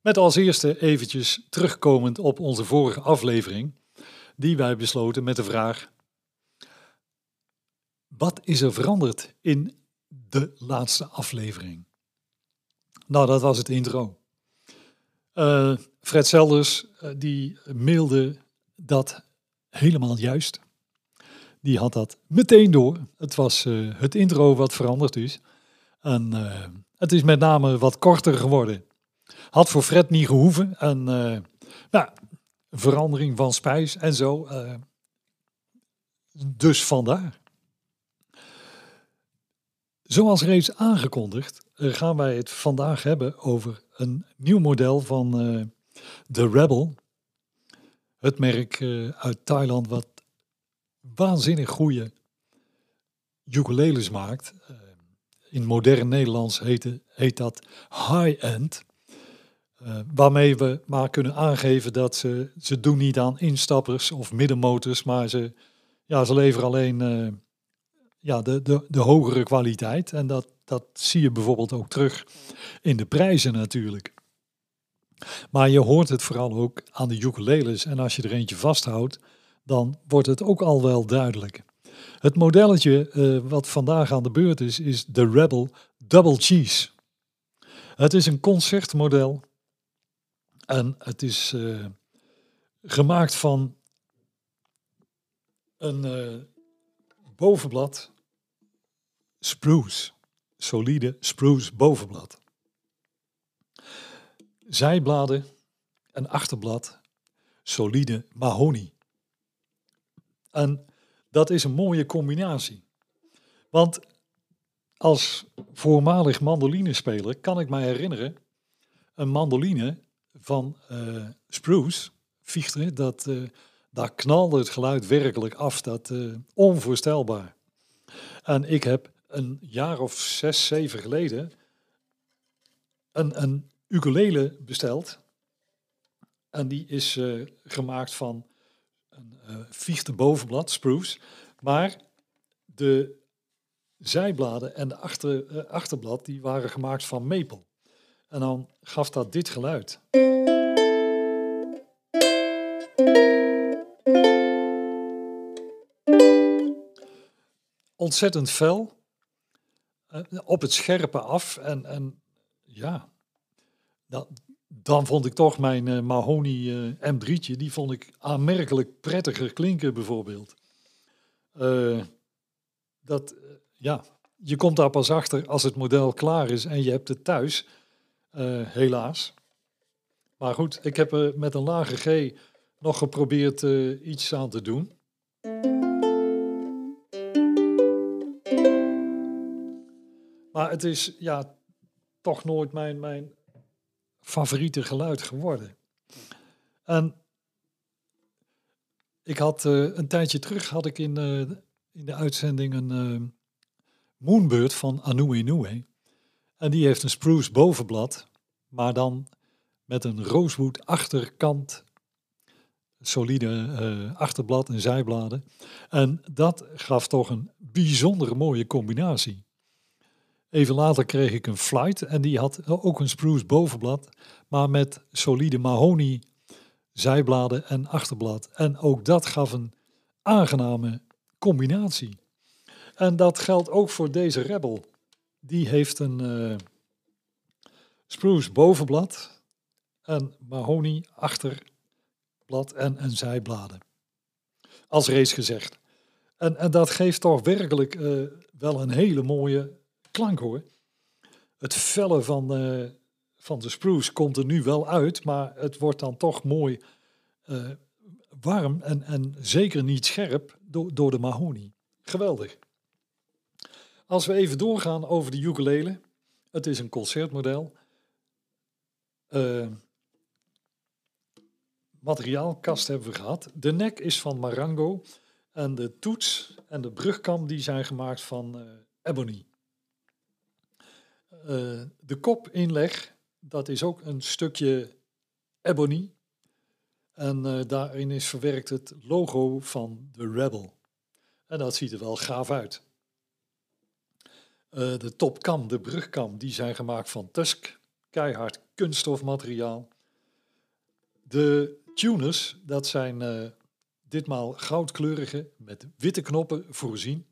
Met als eerste eventjes terugkomend op onze vorige aflevering, die wij besloten met de vraag: wat is er veranderd in de laatste aflevering? Nou, dat was het intro. Uh, Fred Selders uh, die mailde dat helemaal juist. Die had dat meteen door. Het was uh, het intro wat veranderd is. En het is met name wat korter geworden. Had voor Fred niet gehoeven. En nou, verandering van spijs en zo. dus vandaar. Zoals reeds aangekondigd gaan wij het vandaag hebben over een nieuw model van uh, de Rebel. Het merk uit Thailand wat waanzinnig goede ukuleles maakt. In modern Nederlands heet, heet dat high-end. Waarmee we maar kunnen aangeven dat ze, ze doen niet aan instappers of middenmotors, maar ze, ja, ze leveren alleen ja, de, de, de hogere kwaliteit. En dat, dat zie je bijvoorbeeld ook terug in de prijzen natuurlijk. Maar je hoort het vooral ook aan de ukuleles. En als je er eentje vasthoudt, dan wordt het ook al wel duidelijk. Het modelletje uh, wat vandaag aan de beurt is, is de Rebel Double Cheese. Het is een concertmodel en het is uh, gemaakt van een uh, bovenblad spruce, solide spruce bovenblad. Zijbladen en achterblad solide mahonie. En dat is een mooie combinatie. Want als voormalig mandolinespeler kan ik me herinneren, een mandoline van uh, Spruce, Fichte, dat, uh, daar knalde het geluid werkelijk af, dat uh, onvoorstelbaar. En ik heb een jaar of zes, zeven geleden een, een ukulele besteld. En die is gemaakt van een uh, bovenblad, spruce. Maar de zijbladen en de achter, achterblad die waren gemaakt van maple. En dan gaf dat dit geluid. Ontzettend fel. op het scherpe af. En, en ja, dat, dan vond ik toch mijn uh, Mahoney uh, M3'tje, die vond ik aanmerkelijk prettiger klinken bijvoorbeeld. Dat, ja, je komt daar pas achter als het model klaar is en je hebt het thuis, helaas. Maar goed, ik heb er met een lage G nog geprobeerd iets aan te doen. Maar het is ja, toch nooit mijn, mijn favoriete geluid geworden. En ik had een tijdje terug had ik in, in de uitzending een uh, Moonbird van Anu Inoue. En die heeft een spruce bovenblad, maar dan met een rosewood achterkant, solide achterblad en zijbladen. En dat gaf toch een bijzondere mooie combinatie. Even later kreeg ik een flight en die had ook een spruce bovenblad, maar met solide mahonie zijbladen en achterblad. En ook dat gaf een aangename combinatie. En dat geldt ook voor deze Rebel. Die heeft een uh, spruce bovenblad en mahonie achterblad en, een zijbladen. Als reeds gezegd. En, en dat geeft toch werkelijk uh, wel een hele mooie klank hoor. Het vellen van, uh, van de spruce komt er nu wel uit, maar het wordt dan toch mooi warm en, en zeker niet scherp door, door de mahonie. Geweldig. Als we even doorgaan over de ukulele. Het is een concertmodel. Uh, materiaalkast hebben we gehad. De nek is van Marango en de toets en de brugkam die zijn gemaakt van uh, ebony. Uh, de kopinleg, dat is ook een stukje ebony. En daarin is verwerkt het logo van de Rebel. En dat ziet er wel gaaf uit. Uh, de topkam, de brugkam, die zijn gemaakt van tusk, keihard kunststofmateriaal. De tuners, dat zijn uh, ditmaal goudkleurige met witte knoppen voorzien.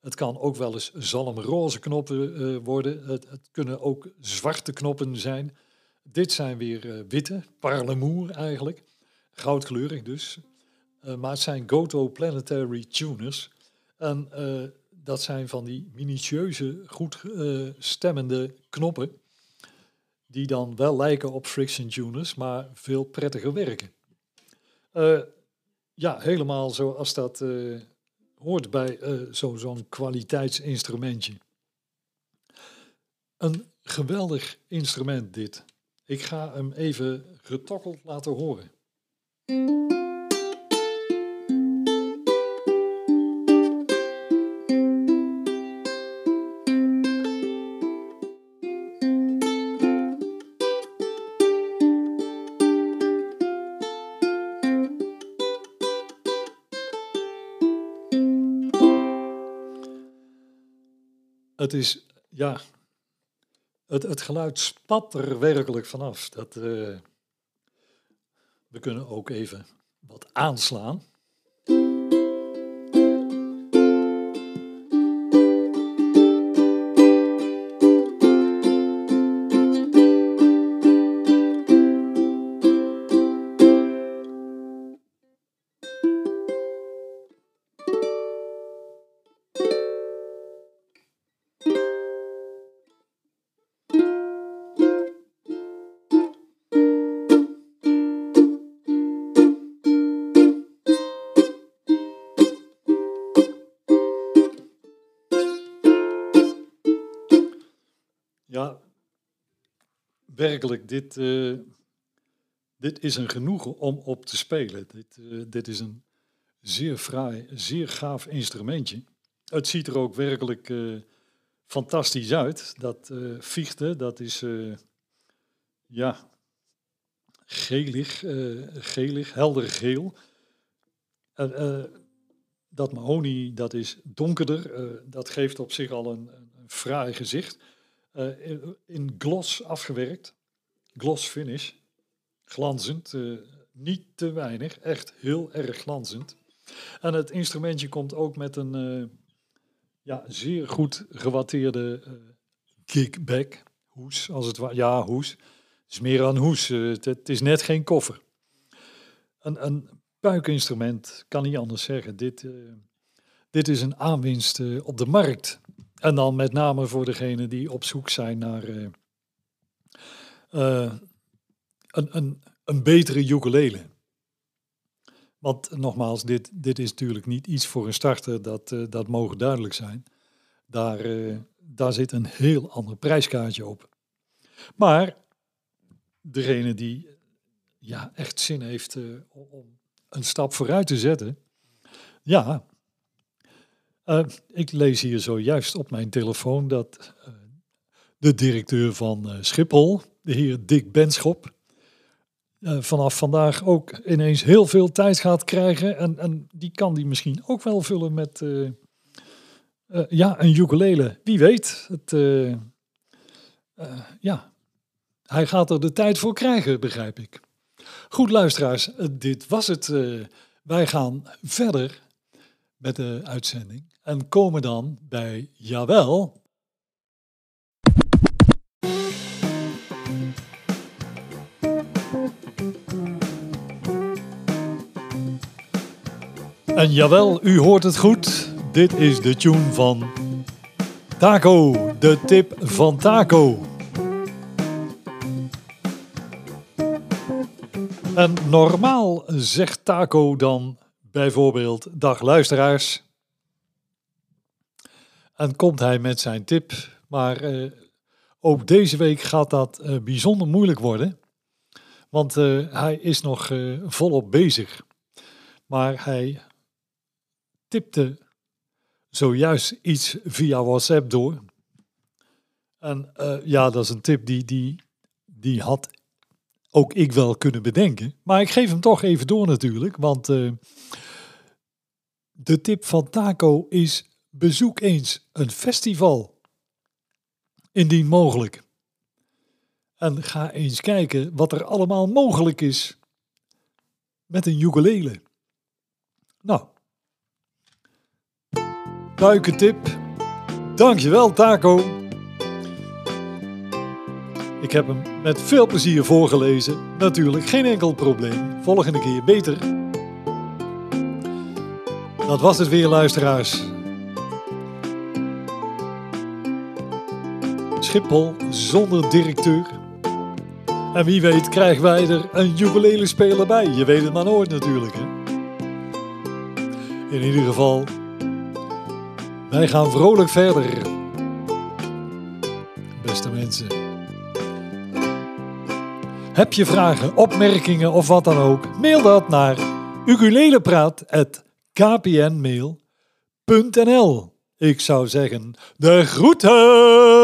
Het kan ook wel eens zalmroze knoppen uh, worden. Het, het, kunnen ook zwarte knoppen zijn. Dit zijn weer witte, parlemoer eigenlijk. Goudkleurig dus. maar het zijn Goto Planetary Tuners. En dat zijn van die minutieuze, goed uh, stemmende knoppen. Die dan wel lijken op friction tuners, maar veel prettiger werken. Uh, ja, helemaal zoals dat uh, hoort bij zo'n kwaliteitsinstrumentje. Een geweldig instrument dit. Ik ga hem even getokkeld laten horen. Het is, ja, het, het geluid spat er werkelijk vanaf. Dat, uh, we kunnen ook even wat aanslaan. Werkelijk, dit, uh, dit is een genoegen om op te spelen. Dit, uh, dit is een zeer fraai, zeer gaaf instrumentje. Het ziet er ook werkelijk uh, fantastisch uit. Dat uh, Fichte, dat is ja, gelig, gelig, helder geel. dat mahonie, dat is donkerder. dat geeft op zich al een, een fraai gezicht. In, in gloss afgewerkt gloss finish. Glanzend, uh, niet te weinig, echt heel erg glanzend. En het instrumentje komt ook met een uh, ja, zeer goed gewatteerde kickback. Hoes, als het ware. Ja, hoes. Het is meer een hoes. Het, het, is net geen koffer. Een, een puikinstrument, kan niet anders zeggen. Dit, dit is een aanwinst op de markt. En dan met name voor degenen die op zoek zijn naar uh, een, een, een betere ukulele. Want nogmaals, dit, dit is natuurlijk niet iets voor een starter, dat, uh, dat mogen duidelijk zijn. Daar, daar zit een heel ander prijskaartje op. Maar degene die ja, echt zin heeft om een stap vooruit te zetten, ja, ik lees hier zojuist op mijn telefoon dat de directeur van Schiphol, de heer Dick Benschop, vanaf vandaag ook ineens heel veel tijd gaat krijgen. En, en die kan die misschien ook wel vullen met ja, een ukulele. Wie weet. Het, ja, hij gaat er de tijd voor krijgen, begrijp ik. Goed, luisteraars, dit was het. wij gaan verder met de uitzending en komen dan bij Jawel. En jawel, u hoort het goed. Dit is de tune van Taco, de tip van Taco. En normaal zegt Taco dan bijvoorbeeld dag luisteraars. En komt hij met zijn tip, maar uh, ook deze week gaat dat uh, bijzonder moeilijk worden. Want eh, hij is nog eh, volop bezig. Maar hij tipte zojuist iets via WhatsApp door. En eh, ja, dat is een tip die, die, die had ook ik wel kunnen bedenken. Maar ik geef hem toch even door natuurlijk. Want eh, de tip van Taco is bezoek eens een festival. Indien mogelijk. En ga eens kijken wat er allemaal mogelijk is met een ukulele. Nou, duikentip. Dankjewel Taco. Ik heb hem met veel plezier voorgelezen. Natuurlijk, geen enkel probleem. Volgende keer beter. Dat was het weer, luisteraars. Schiphol zonder directeur. En wie weet krijgen wij er een ukulele speler bij. Je weet het maar nooit natuurlijk. Hè? In ieder geval, wij gaan vrolijk verder. Beste mensen. Heb je vragen, opmerkingen of wat dan ook? Mail dat naar ukulelepraat.kpnmail.nl Ik zou zeggen, de groeten!